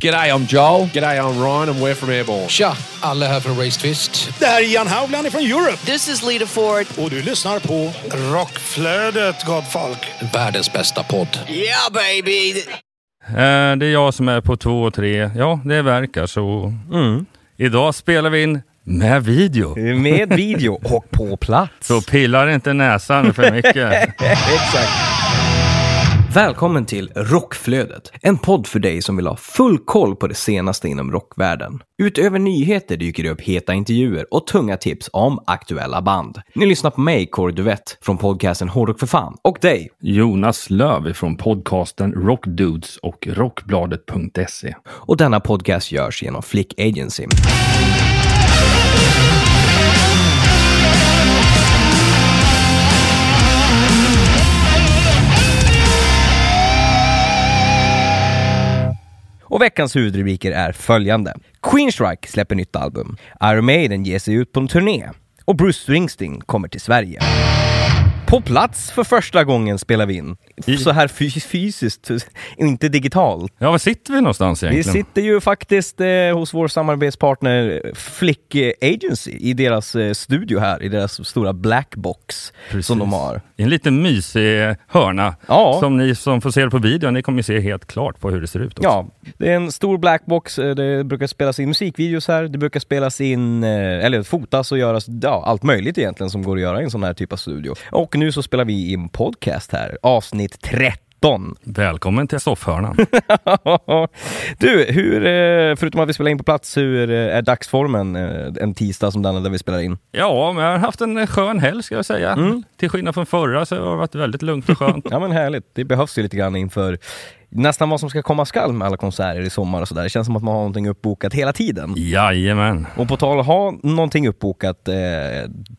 G'day, I'm Joel. G'day, I'm Ryan and we're from Airborne. Tja, alla här från Race Twist. Det här är Jan Haugland från Europe This is Lita Ford. och du lyssnar på Rockflödet, gott folk. Världens bästa podd. Yeah, baby. Eh, Det är jag som är på två och tre. Ja, det verkar så. Idag spelar vi in med video. Med video och på plats. Så pillar inte näsan för mycket. Exakt. Välkommen till Rockflödet, en podd för dig som vill ha full koll på det senaste inom rockvärlden. Utöver nyheter dyker det upp heta intervjuer och tunga tips om aktuella band. Ni lyssnar på mig, Kåre Duvett, från podcasten Hårdrock för fan, och dig. Jonas Löv från podcasten Rockdudes och rockbladet.se. Och denna podcast görs genom Flick Agency. Och veckans huvudrubriker är följande. Queenstrike släpper nytt album. Iron Maiden ger sig ut på en turné. Och Bruce Springsteen kommer till Sverige. På plats för första gången spelar vi in. Så här fys- fysiskt, inte digitalt. Ja, var sitter vi någonstans Vi egentligen? sitter ju faktiskt eh, hos vår samarbetspartner Flick eh, Agency i deras eh, studio här, i deras stora blackbox som de har. I en liten mysig hörna. Ja. Som ni som får se det på videon, ni kommer se helt klart på hur det ser ut också. Ja, det är en stor blackbox, eh, det brukar spelas in musikvideos här, det brukar spelas in, eh, eller fotas och göras, ja, allt möjligt egentligen som går att göra i en sån här typ av studio. Och nu så spelar vi in podcast här, avsnitt 13. Välkommen till soffhörnan. du, hur, eh, förutom att vi spelar in på plats, hur är dagsformen en tisdag som denna där vi spelar in? ja, men jag har haft en skön helg ska jag säga. Mm. Till skillnad från förra så har det varit väldigt lugnt och skönt. Ja men härligt, det behövs ju lite grann inför nästan vad som ska komma skall med alla konserter i sommar och sådär. Det känns som att man har någonting uppbokat hela tiden. Jajamän. Och på tal om att ha någonting uppbokat eh,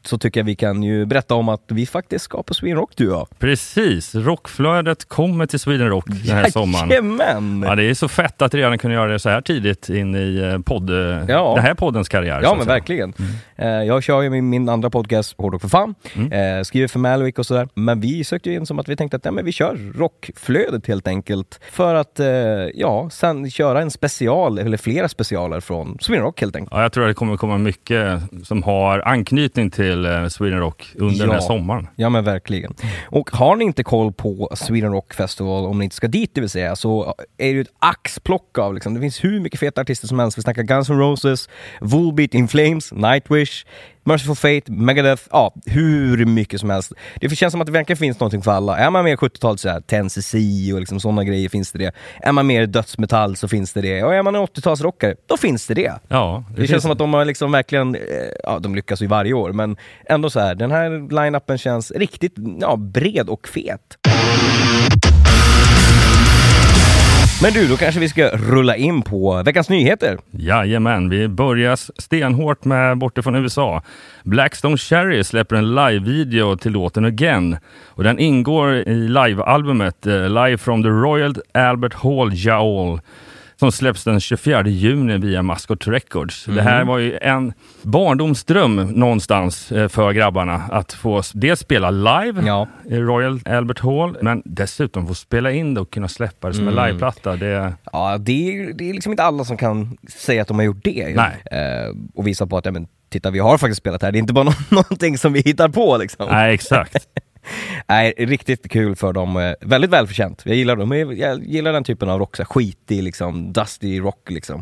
så tycker jag vi kan ju berätta om att vi faktiskt ska på Sweden Rock du och jag. Precis, rockflödet kommer till Sweden Rock den här sommaren. Jajamän! Ja, det är så fett att redan kunna göra det så här tidigt in i eh, podd, Ja. den här poddens karriär. Ja men säga. verkligen. Eh, jag kör ju min, min andra podcast, Hårdrock för fan, eh, skriver för Malwick och sådär. Men vi sökte ju in som att vi tänkte att ja, men vi kör rockflödet helt enkelt. För att, eh, ja, sen köra en special, eller flera specialer från Sweden Rock helt enkelt. Ja, jag tror att det kommer komma mycket som har anknytning till eh, Sweden Rock under den här Ja. sommaren. Ja men verkligen. Och har ni inte koll på Sweden Rock Festival, om ni inte ska dit det vill säga, så är det ett axplock av liksom, det finns hur mycket feta artister som helst. Vi snackar Guns N' Roses, Volbeat In Flames, Nightwish, Merciful Fate, Megadeth, ja hur mycket som helst. Det känns som att det verkligen finns någonting för alla. Är man mer 70-talet såhär, 10cc och liksom sådana grejer finns det det. Är man mer dödsmetall så finns det det. Och är man en 80-talsrockare, då finns det det. Ja, Det, känns finns- som att de har liksom verkligen, eh, ja de lyckas ju varje år, men ändå så här. den här line-upen känns riktigt ja, bred och fet. Men du, då kanske vi ska rulla in på veckans nyheter. Jajamän, vi börjar stenhårt med bortifrån USA. Blackstone Cherry släpper en live-video till låten Again. Och den ingår i live-albumet eh, Live from the Royal Albert Hall Jaol som släpps den 24 juni via Mascot Records. Det här var ju en barndomsdröm någonstans eh, för grabbarna att få dels spela live Ja. i Royal Albert Hall, men dessutom få spela in det och kunna släppa det som en liveplatta. Det, Ja, det är, det är liksom inte alla som kan säga att de har gjort det. Eh, och visa på att, ja men titta vi har faktiskt spelat här, det är inte bara nå- någonting som vi hittar på liksom. nej, exakt. Nej, riktigt kul för dem. Eh, Väldigt välförtjänt. Jag gillar dem. Jag gillar den typen av rock, så skitig liksom, dusty rock liksom.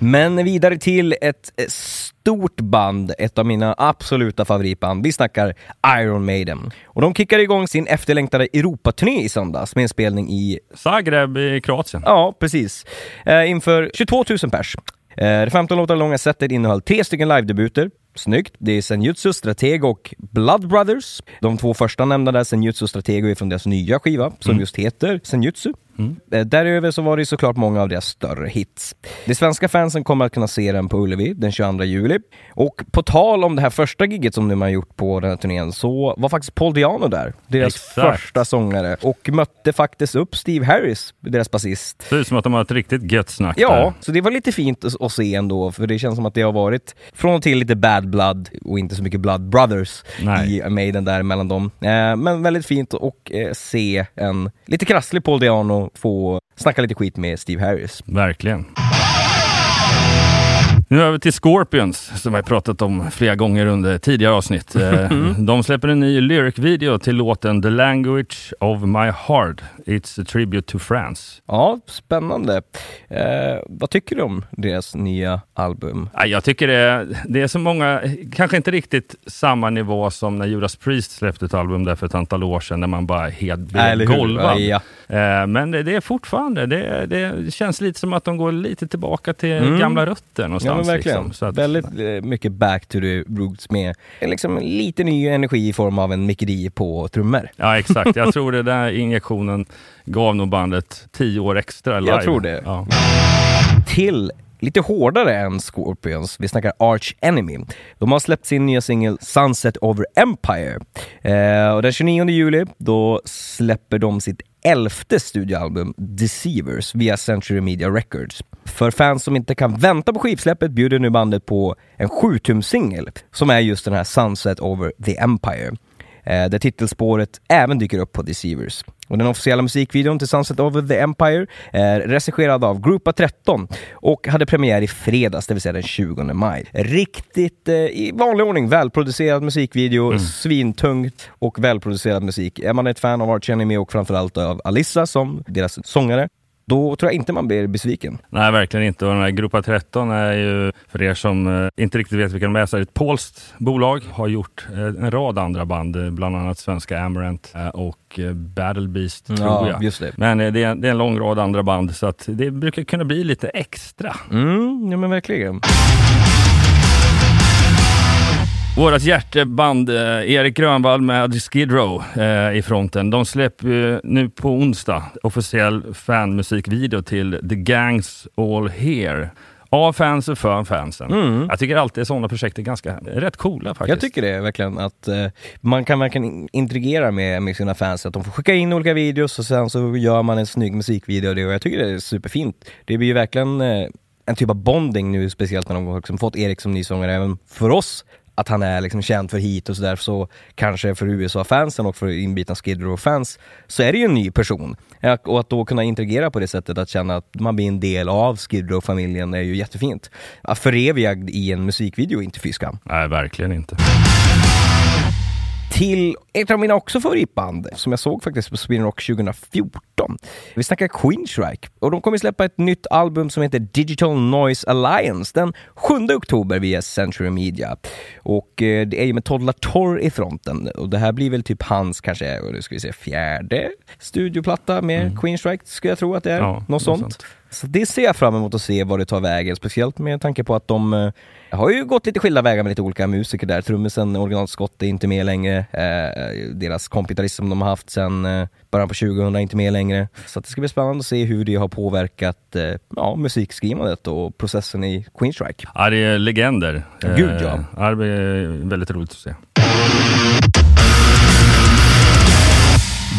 Men vidare till ett eh, stort band, ett av mina absoluta favoritband. Vi snackar Iron Maiden. Och de kickade igång sin efterlängtade Europaturné i söndags med en spelning i Zagreb i Kroatien. Ja, precis. Eh, inför 22 000 pers. Eh, det 15 låtar långa setet innehöll tre stycken live-debuter. Snyggt. Det är Senjutsu, Stratego och Blood Brothers. De två första nämnda där, Senjutsu och Stratego, är från deras nya skiva som just heter Senjutsu. Eh, Däröver så var det såklart många av deras större hits. De svenska fansen kommer att kunna se den på Ullevi den 22 juli. Och på tal om det här första gigget som de har gjort på den här turnén så var faktiskt Paul Diano där, deras Exakt. första sångare, och mötte faktiskt upp Steve Harris, deras basist. Ser ut som att de har ett riktigt gött snack Ja, där. så det var lite fint att, se ändå, för det känns som att det har varit från och till lite bad blood och inte så mycket blood brothers Nej. i Maiden där mellan dem. Eh, men väldigt fint att eh, se en lite krasslig Paul Diano få snacka lite skit med Steve Harris. Verkligen. Nu över till Scorpions som vi har pratat om flera gånger under tidigare avsnitt. Eh, De släpper en ny lyric-video till låten The Language of My Heart. It's a tribute to France. Ja, spännande. Eh, vad tycker du om deras nya album? Ja, Jag tycker det är, det är så många, kanske inte riktigt samma nivå som när Judas Priest släppte ett album där för ett antal år sedan när man bara helt blev golvad. Ja. Eh, Men det, det är fortfarande, det, det känns lite som att de går lite tillbaka till Mm. gamla rötter Ja, någonstans. men verkligen. Liksom. Så att, Väldigt eh, mycket back to the roots med liksom lite ny energi i form av en Mickey D på trummor. Ja exakt, jag tror det där injektionen gav nog bandet tio år extra live. Jag tror det. Ja. Till lite hårdare än Scorpions. Vi snackar Arch Enemy. De har släppt sin nya singel Sunset Over Empire. Eh, och den 29 juli då släpper de sitt elfte studioalbum Deceivers via Century Media Records. För fans som inte kan vänta på skivsläppet bjuder nu bandet på en 7 singel som är just den här Sunset Over the Empire. Eh, där titelspåret även dyker upp på Deceivers. Och den officiella musikvideon till Sunset Over the Empire är regisserad av Grupa 13 och hade premiär i fredags, det vill säga den 20 maj. Riktigt, eh, i vanlig ordning, välproducerad musikvideo, svintungt och välproducerad musik. Är man ett fan av Arch Enemy och framförallt av Alissa som deras sångare, då tror jag inte man blir besviken. Nej, verkligen inte. Och den här Grupa 13 är ju, för er som eh, inte riktigt vet vilka de är, så är ett polskt bolag. Har gjort eh, en rad andra band, eh, bland annat svenska Amarant och Battle Beast, tror Ja, jag. just det. Men det är, det är en lång rad andra band, så att det brukar kunna bli lite extra. Mm, ja men verkligen. Vårat hjärteband eh, Erik Grönvall med Skid Row eh, i fronten. De släpper nu på onsdag officiell fanmusikvideo till The Gangs All Here. Av fans och för fansen. Jag tycker alltid sådana projekt är ganska rätt coola faktiskt. Jag tycker det verkligen att eh, man kan verkligen in- interagera med, med sina fans, att de får skicka in olika videos och sen så gör man en snygg musikvideo av det och jag tycker det är superfint. Det blir ju verkligen eh, en typ av bonding nu, speciellt när de har liksom fått Erik som ny sångare, även för oss att han är liksom känd för hit och sådär, så kanske för USA-fansen och för inbitna Skid Row-fans så är det ju en ny person. Och att då kunna interagera på det sättet, att känna att man blir en del av Skid Row-familjen är ju jättefint. Att förevigad i en musikvideo är inte fy skam Nej, verkligen inte till ett av mina också favoritband som jag såg faktiskt på Sweden Rock 2014. Vi snackar Queensryche och de kommer släppa ett nytt album som heter Digital Noise Alliance den 7 oktober via Century Media. Och eh, det är ju med Todd LaTorre i fronten och det här blir väl typ hans kanske, vad ska vi säga, fjärde studioplatta med Queensryche skulle jag tro att det är. Ja, något något sånt. sånt. Så det ser jag fram emot att se vad det tar vägen, speciellt med tanke på att de eh, har ju gått lite skilda vägar med lite olika musiker där. Trummisen Original Scott är inte med längre. Eh, deras kompitarist som de har haft sedan eh, början på 2000 är inte med längre. Så det ska bli spännande att se hur det har påverkat eh, ja, musikskrivandet och processen i Queensryche. Ja, det är legender. Gud. Eh, ja. Det är väldigt roligt att se.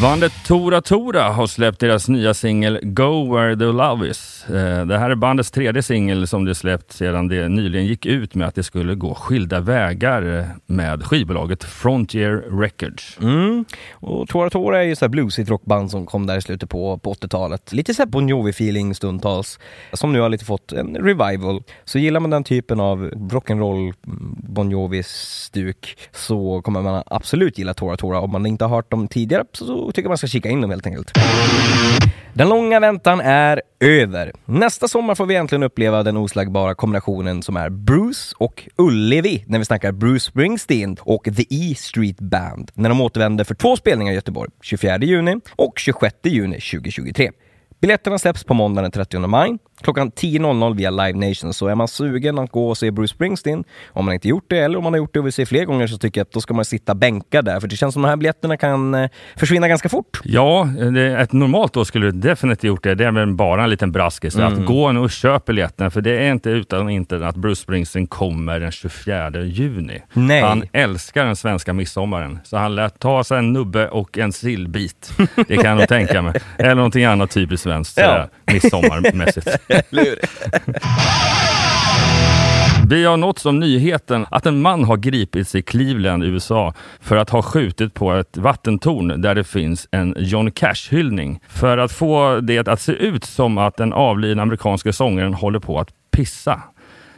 Bandet Tora Tora har släppt deras nya singel Go Where The Love Is. Eh, det här är bandets tredje singel som de släppt sedan det nyligen gick ut med att det skulle gå skilda vägar med skivbolaget Frontier Records. Mm. Och Tora Tora är ju så bluesigt rockband som kom där i slutet på, på 80-talet. Lite såhär Bon Jovi-feeling stundtals, som nu har lite fått en revival. Så gillar man den typen av rock'n'roll-Bon mm, Jovi-stuk, så kommer man absolut gilla Tora Tora. Om man inte har hört dem tidigare så tycker jag man ska kika in dem helt enkelt. Den långa väntan är över. Nästa sommar får vi äntligen uppleva den oslagbara kombinationen som är Bruce och Ullevi när vi snackar Bruce Springsteen och The E Street Band när de återvänder för två spelningar i Göteborg, 24 juni och 26 juni 2023. Biljetterna släpps på måndagen den 30 maj klockan 10.00 via Live Nation. Så är man sugen att gå och se Bruce Springsteen, om man inte gjort det eller om man har gjort det och vill se fler gånger så tycker jag att då ska man sitta bänkad där. För det känns som de här biljetterna kan eh, försvinna ganska fort. Ja, ett normalt då skulle du definitivt gjort det. Det är väl bara en liten braskis. Att gå och köp biljetterna. För det är inte utan inte att Bruce Springsteen kommer den 24 juni. Nej. Han älskar den svenska midsommaren. Så han lät ta sig en nubbe och en sillbit. Det kan jag nog tänka mig. Eller någonting annat typiskt svenskt Ja. Eller. Vi har nåtts av nyheten att en man har gripits i Cleveland, USA för att ha skjutit på ett vattentorn där det finns en John Cash-hyllning. För att få det att se ut som att den avlidna amerikanska sångaren håller på att pissa.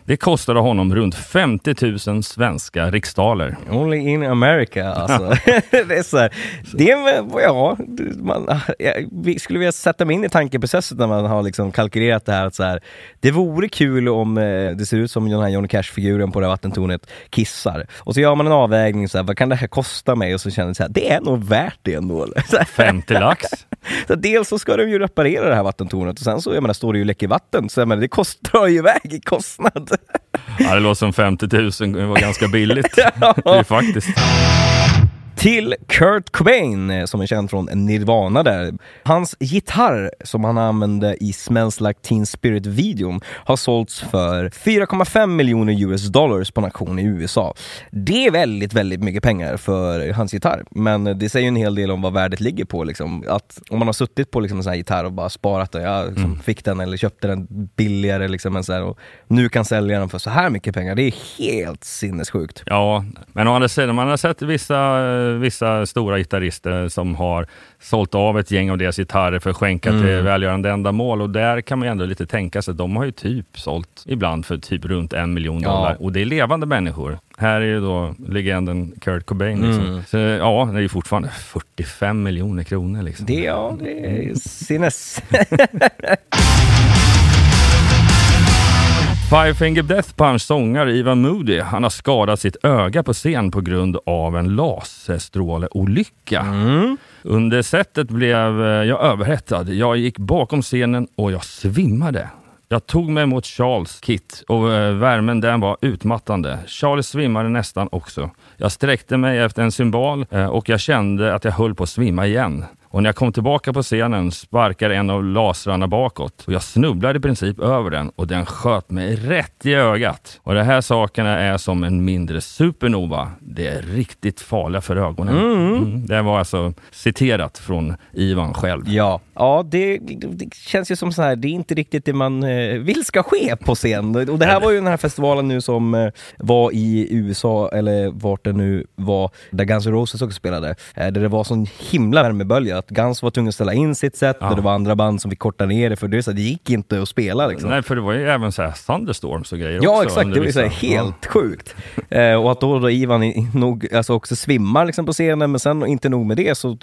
Det kostade honom runt 50 000 svenska riksdaler. Only in America alltså. det är så här, det är, ja, man, jag skulle vilja sätta mig in i tankeprocessen när man har liksom kalkylerat det här. Att så här, det vore kul om eh, det ser ut som den här Johnny Cash-figuren på det här vattentornet kissar. Och så gör man en avvägning, så här, vad kan det här kosta mig? Och så känner jag att det är nog värt det ändå. 50 lax? så dels så ska de ju reparera det här vattentornet och sen så jag menar, står det ju läcker vatten, så jag menar, det kostar ju iväg i kostnad. Ja, det låter som 50 000, det var ganska billigt. ja. Det är faktiskt till Kurt Cobain eh, som är känd från Nirvana där. Hans gitarr som han använde i Smells Like Teen Spirit-videon har sålts för 4,5 miljoner US dollars på en auktion i USA. Det är väldigt, väldigt mycket pengar för hans gitarr, men det säger en hel del om vad värdet ligger på. Liksom. Att om man har suttit på liksom, en sån här gitarr och bara sparat den, jag liksom, mm. fick den eller köpte den billigare liksom, men så här, och nu kan sälja den för så här mycket pengar. Det är helt sinnessjukt. Ja, men å andra sidan, man har sett vissa vissa stora gitarrister som har sålt av ett gäng av deras gitarrer för att skänka mm. till välgörande ändamål och där kan man ju ändå lite tänka sig att de har ju typ sålt ibland för typ runt en miljon dollar och det är levande människor. Här är ju då legenden Kurt Cobain. Liksom. Mm. Så, ja, det är ju fortfarande 45 miljoner kronor. Liksom. Det, ja, det är sinnes. Five Finger Death Punch sångare Ivan Moody, han har skadat sitt öga på scen på grund av en laserstråleolycka. Mm. Under setet blev eh, jag överhettad. Jag gick bakom scenen och jag svimmade. Jag tog mig mot Charles kit och eh, värmen den var utmattande. Charles svimmade nästan också. Jag sträckte mig efter en symbol eh, och jag kände att jag höll på att svimma igen. Och när jag kom tillbaka på scenen sparkade en av lasrarna bakåt och jag snubblade i princip över den och den sköt mig rätt i ögat. Och de här sakerna är som en mindre supernova. Det är riktigt farliga för ögonen. Mm. Mm. Det var alltså citerat från Ivan själv. Ja, ja det, det känns ju som så här, det är inte riktigt det man eh, vill ska ske på scen. Och det här var ju den här festivalen nu som eh, var i USA, eller vart det nu var, där Guns N' Roses också spelade. Eh, där det var sån himla värmebölja att Guns var tvungna att ställa in sitt set ja. och det var andra band som fick korta ner det för det, så det gick inte att spela. Liksom. Nej, för det var ju även så här thunderstorms och grejer Ja, också exakt. Det var så helt ja. sjukt. eh, och att då, då Ivan nog, alltså också svimmar liksom på scenen, men sen inte nog med det så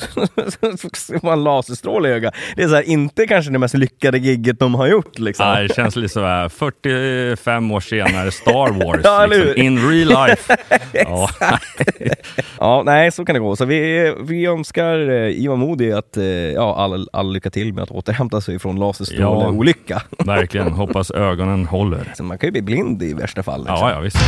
var en laserstråle i ögat. Det är så här, inte kanske det mest lyckade gigget de har gjort. Liksom. Nej, det känns lite så 45 år senare, Star Wars, ja, liksom, in real life. ja. ja, nej, så kan det gå. Så vi, vi önskar eh, Ivan att eh, ja, all, all lycka till med att återhämta sig från laserstråleolycka. Ja, verkligen, hoppas ögonen håller. Så man kan ju bli blind i värsta fall. Liksom. Ja, ja, visst.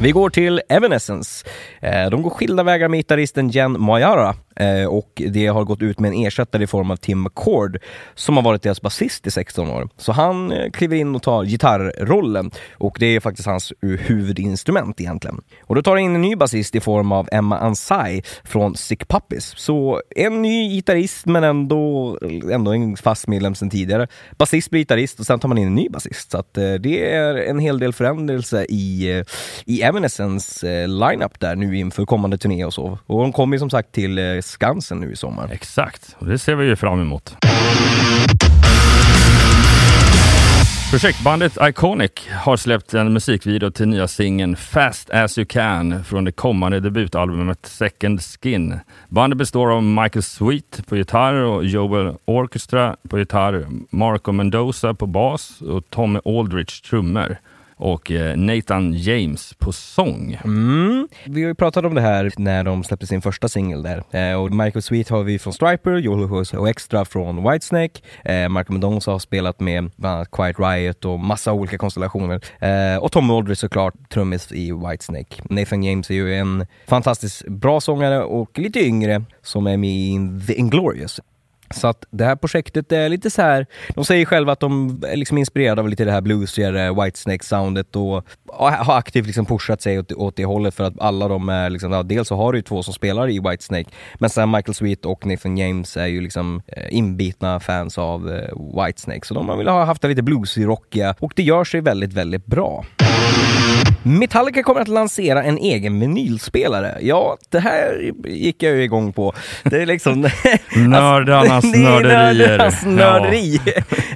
Vi går till Evanescence. Eh, de går skilda vägar med gitarristen Jen Mayara Eh, och det har gått ut med en ersättare i form av Tim McCord som har varit deras basist i 16 år. Så han eh, kliver in och tar gitarrrollen och det är faktiskt hans huvudinstrument egentligen. Och då tar han in en ny basist i form av Emma Ansai från Sick Puppies. Så en ny gitarrist men ändå, ändå en fast medlem sedan tidigare. Basist blir gitarrist och sen tar man in en ny basist. Så att, eh, det är en hel del förändelse i, eh, i Evanescence eh, lineup där nu inför kommande turné och så. Och de kommer ju som sagt till eh, Skansen nu i sommar. Exakt, och det ser vi ju fram emot. Projektbandet Iconic har släppt en musikvideo till nya singeln Fast As You Can från det kommande debutalbumet Second Skin. Bandet består av Michael Sweet på gitarr och Joel Orchestra på gitarr, Marco Mendoza på bas och Tommy Aldrich trummor och eh, Nathan James på sång. Mm. Vi har ju pratat om det här när de släppte sin första singel där. Eh, och Michael Sweet har vi från Striper, Joel och Extra från Whitesnake. Eh, Marco Mendoza har spelat med bland annat Quiet Riot och massa olika konstellationer. Eh, och Tom Aldridge såklart, trummis i Whitesnake. Nathan James är ju en fantastiskt bra sångare och lite yngre som är med i The Inglorious. Så att det här projektet är lite så här, de säger själva att de är liksom inspirerade av lite det här bluesigare eh, Whitesnake-soundet och har aktivt liksom pushat sig åt, åt det hållet för att alla de är liksom, ja, dels så har du ju två som spelar i Whitesnake, men sen Michael Sweet och Nathan James är ju liksom eh, inbitna fans av eh, Whitesnake, så de vill ha haft det lite bluesy-rockiga och det gör sig väldigt, väldigt bra. Metallica kommer att lansera en egen vinylspelare. Ja, det här gick jag ju igång på. Det är liksom... Nördarnas nörderier. Nördarnas nörderi.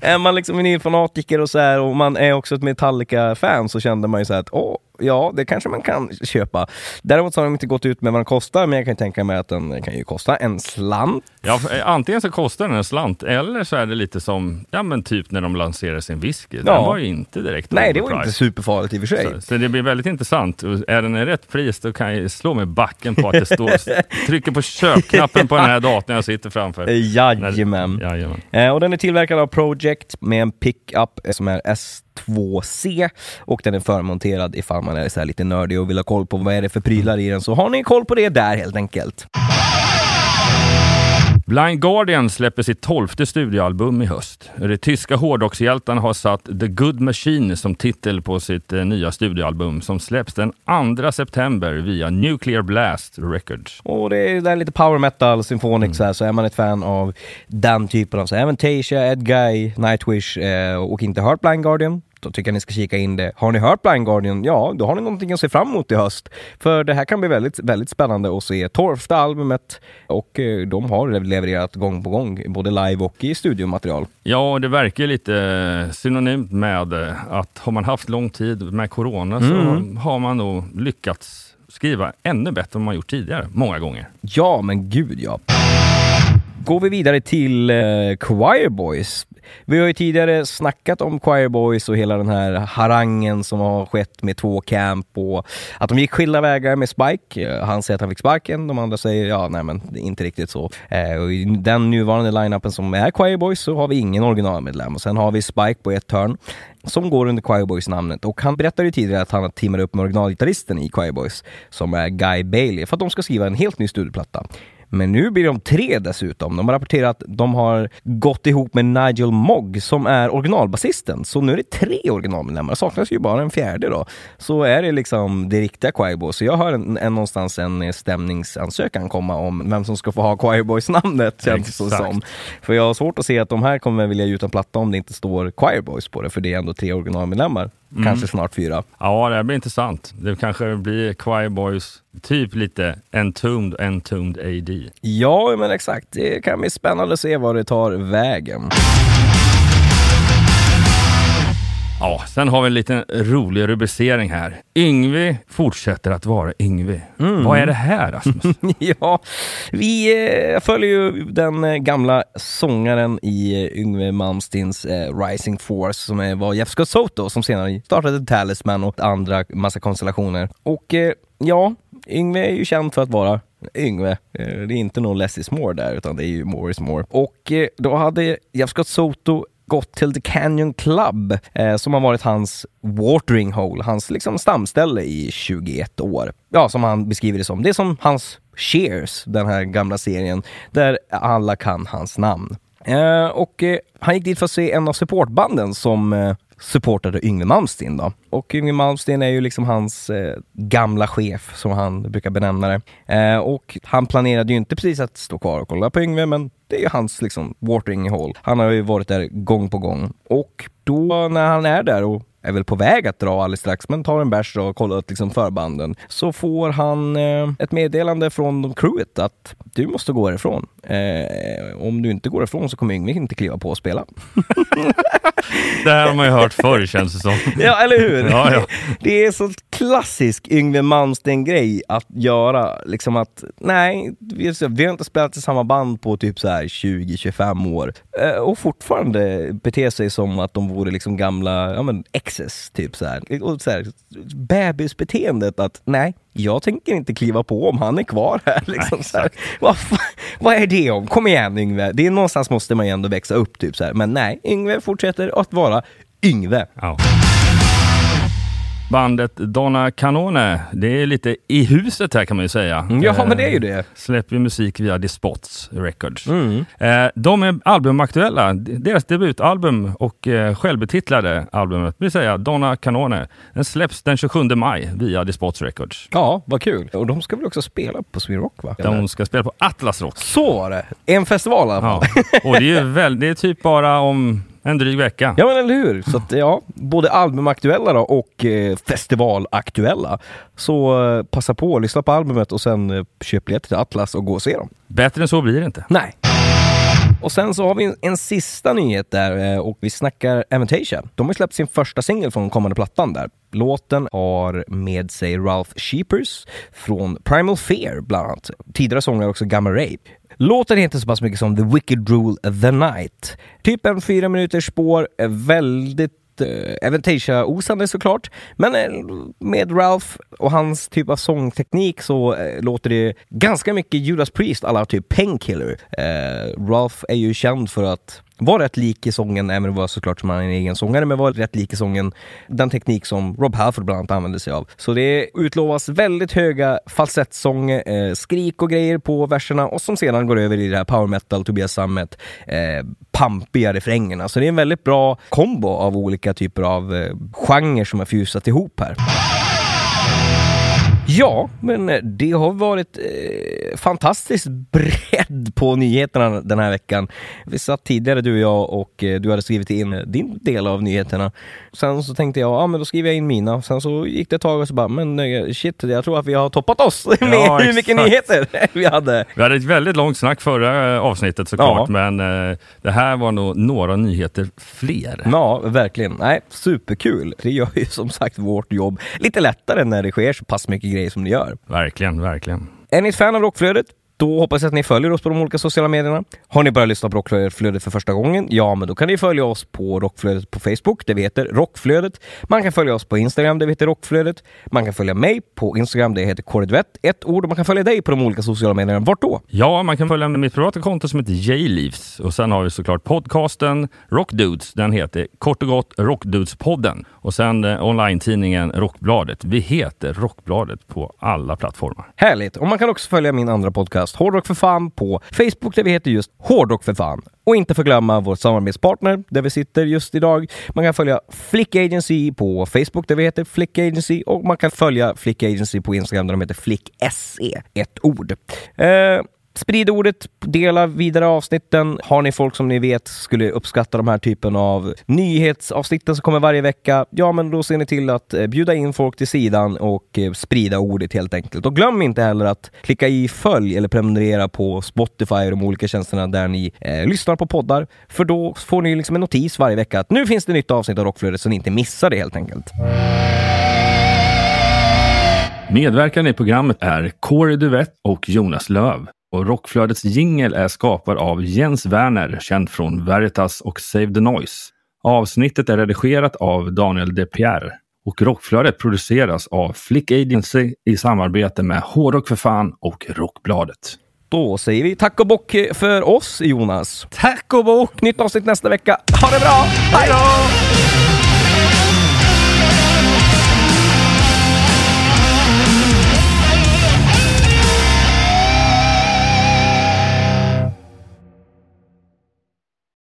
är man liksom vinylfanatiker och så här och man är också ett Metallica-fan så kände man ju så här att åh, ja, det kanske man kan köpa. Däremot så har de inte gått ut med vad den kostar, men jag kan tänka mig att den kan ju kosta en slant. Ja, eh, antingen så kostar den en slant eller så är det lite som, ja men typ när de lanserade sin whisky. Den Ja. var ju inte direkt Nej, det var overpriced. inte superfarligt i och för sig. Så, så det blir väldigt intressant. Är den i rätt pris då kan jag slå mig backen på att det står, trycker på köpknappen på den här datorn jag sitter framför. Jajamän. Jajamän. Eh, och den är tillverkad av Project med en pickup eh, som är S2C och den är förmonterad ifall man är så lite nördig och vill ha koll på vad är det för prylar i den så har ni koll på det där helt enkelt. Blind Guardian släpper sitt tolfte studioalbum i höst. De tyska hårdrockshjältarna har satt The Good Machine som titel på sitt eh, nya studioalbum som släpps den 2 september via Nuclear Blast Records. Och det är, det är lite power metal, symphonic så, här, så är man ett fan av den typen av så Avantasia, Ed Guy, Nightwish eh, och inte hört Blind Guardian då tycker jag ni ska kika in det. Har ni hört Blind Guardian? Ja, då har ni någonting att se fram emot i höst. För det här kan bli väldigt, väldigt spännande att se. Tolfte albumet och eh, de har levererat gång på gång, både live och i studiomaterial. Ja, det verkar lite synonymt med eh, att har man haft lång tid med corona så har man nog lyckats skriva ännu bättre än man gjort tidigare, många gånger. Ja, men gud ja. Går vi vidare till eh, Choir Boys. Vi har ju tidigare snackat om Choir Boys och hela den här harangen som har skett med två camp och att de gick skilda vägar med Spike. Han säger att han fick sparken, de andra säger ja, nej men inte riktigt så. Eh, och I den nuvarande line-upen som är Choir Boys så har vi ingen originalmedlem och sen har vi Spike på ett hörn som går under Choir Boys namnet och han berättade ju tidigare att han har upp med originalgitarristen i Choir Boys som är Guy Bailey för att de ska skriva en helt ny studioplatta. Men nu blir de tre dessutom. De har rapporterat att de har gått ihop med Nigel Mogg som är originalbasisten. Så nu är det tre originalmedlemmar. Det saknas ju bara en fjärde då. Så är det liksom det riktiga Boys. Så jag hör en, en, någonstans en stämningsansökan komma om vem som ska få ha Choir Boys-namnet känns det som. För jag har svårt att se att de här kommer vilja ge ut en platta om det inte står Choir Boys på det. För det är ändå tre originalmedlemmar. Kanske snart fyra. Ja, det här blir intressant. Det kanske blir Choir Boys, typ lite Entombed, Entombed AD. Ja, men exakt. Det kan bli spännande att se var det tar vägen. Ja, sen har vi en liten rolig rubricering här. Yngve fortsätter att vara Yngve. Vad är det här Rasmus? ja, vi eh, följer ju den eh, gamla sångaren i eh, Yngwie Malmsteens eh, Rising Force som var Jeff Scott Soto som senare startade Talisman och andra massa konstellationer. Och ja, Yngwie är ju känd för att vara Yngve. Eh, det är inte någon less is more där utan det är ju more is more. Och eh, då hade Jeff Scott Soto gått till The Canyon Club eh, som har varit hans watering hole, hans liksom stamställe i 21 år. Ja, som han beskriver det som. Det är som hans Cheers, den här gamla serien, där alla kan hans namn. Eh, och eh, han gick dit för att se en av supportbanden som eh, supportade Yngwie Malmsteen då. Och Yngwie Malmsteen är ju liksom hans eh, gamla chef, som han brukar benämna det. Eh, och han planerade ju inte precis att stå kvar och kolla på Yngwie, men det är ju hans liksom watering hole. Han har ju varit där gång på gång. Och då när han är där och är väl på väg att dra alldeles strax, men tar en bärs och kollar ut liksom förbanden. Så får han eh, ett meddelande från crewet att du måste gå härifrån. Eh, om du inte går ifrån så kommer Yngwie inte kliva på och spela. det här har man ju hört förr känns det som. Ja, eller hur? Ja, ja. Det är så klassisk Yngwie Malmsteen-grej att göra. Liksom att, nej, vi, vi har inte spelat i samma band på typ så här 20-25 år. Eh, och fortfarande bete sig som att de vore liksom gamla ja, men exes. Typ så här. Och så här, bebisbeteendet att, nej, jag tänker inte kliva på om han är kvar här. Liksom, så här. Vad, vad är det om? Kom igen Yngve. Det är någonstans måste man ju ändå växa upp. Typ så här. Men nej, Yngve fortsätter att vara Yngve. Ja. Bandet Donna Canone. Det är lite i huset här kan man ju säga. Ja, Eh, men det är ju det. Släpper musik via Despots Records. Mm. Eh, de är albumaktuella. Deras debutalbum och eh, självbetitlade albumet, vill säga Donna Canone, den släpps den 27 maj via Despots Records. Ja, vad kul. Och de ska väl också spela på Sweden Rock va? De ska spela på Atlas Rock. Så var det! En festival i alla fall. Ja. Och det är ju väl, det är typ bara om en dryg vecka. Ja men eller hur! Så att, ja, både albumaktuella då och eh, festivalaktuella. Så eh, passa på att lyssna på albumet och sen eh, köp biljetter till Atlas och gå och se dem. Bättre än så blir det inte. Nej. Och sen så har vi en, en sista nyhet där eh, och vi snackar Avantasia. De har släppt sin första singel från kommande plattan där. Låten har med sig Ralph Sheepers från Primal Fear bland annat. Tidigare sångare också Gamma Ray. Låten heter så pass mycket som The Wicked Rule The Night. Typ en fyra minuters spår, eh, väldigt eh, Avantasia-osande såklart. Men eh, med Ralph och hans typ av sångteknik så eh, låter det ganska mycket Judas Priest alla typ Painkiller. Eh, Ralph är ju känd för att var rätt lik i sången, även om det var såklart som han är en egen sångare, men var rätt lik i sången den teknik som Rob Halford bland annat använde sig av. Så det utlovas väldigt höga falsettsång, eh, skrik och grejer på verserna och som sedan går över i det här power metal, Tobias Sammet, eh, pampiga refrängerna. Så det är en väldigt bra kombo av olika typer av eh, genrer som har fusat ihop här. Ja, men eh, det har varit eh, fantastiskt bredd på nyheterna den här veckan. Vi satt tidigare du och jag och eh, du hade skrivit in eh, din del av nyheterna. Sen så tänkte jag, ja men då skriver jag in mina. Sen så gick det ett tag och så bara, men eh, shit, jag tror att vi har toppat oss med hur mycket nyheter vi hade. Vi hade ett väldigt långt snack förra avsnittet såklart, men eh, det här var nog några nyheter fler. Ja, verkligen. Nej, superkul. Det gör ju som sagt vårt jobb lite lättare när det sker så pass mycket grejer som det gör. Verkligen, verkligen. Är ni ett fan av Rockflödet? Då hoppas jag att ni följer oss på de olika sociala medierna. Har ni börjat lyssna på Rockflödet för första gången? Ja, men då kan ni följa oss på Rockflödet på Facebook, vi heter Rockflödet. Man kan följa oss på Instagram, vi heter Rockflödet. Man kan följa mig på Instagram, jag heter Kåredvett. Ett ord. Och man kan följa dig på de olika sociala medierna. Vart då? Ja, man kan följa mitt privata konto som heter J-Leaves och sen har vi såklart podcasten Rockdudes. Den heter kort och gott Rockdudespodden och sen eh, online-tidningen Rockbladet. Vi heter Rockbladet på alla plattformar. Härligt! Och man kan också följa min andra podcast Hårdrock för fan på Facebook där vi heter just Hårdrock för fan. Och inte förglömma vår samarbetspartner där vi sitter just idag. Man kan följa Flick Agency på Facebook där vi heter Flick Agency och man kan följa Flick Agency på Instagram där de heter Flick SE. Ett ord. Eh, Sprid ordet, dela vidare avsnitten. Har ni folk som ni vet skulle uppskatta de här typen av nyhetsavsnitten som kommer varje vecka, ja men då ser ni till att eh, bjuda in folk till sidan och eh, sprida ordet helt enkelt. Och glöm inte heller att klicka i följ eller prenumerera på Spotify och de olika tjänsterna där ni eh, lyssnar på poddar. För då får ni liksom en notis varje vecka att nu finns det nytt avsnitt av Rockflödet så ni inte missar det helt enkelt. Medverkande i programmet är Corey Duvett och Jonas Löv. Och Rockflödets jingel är skapad av Jens Werner, känd från Veritas och Save the Noise. Avsnittet är redigerat av Daniel De Pierre. Och Rockflödet produceras av Flick Agency i samarbete med Hårdrock för fan och Rockbladet. Då säger vi tack och bock för oss Jonas. Tack och bock! Nytt avsnitt nästa vecka. Ha det bra! Hej då!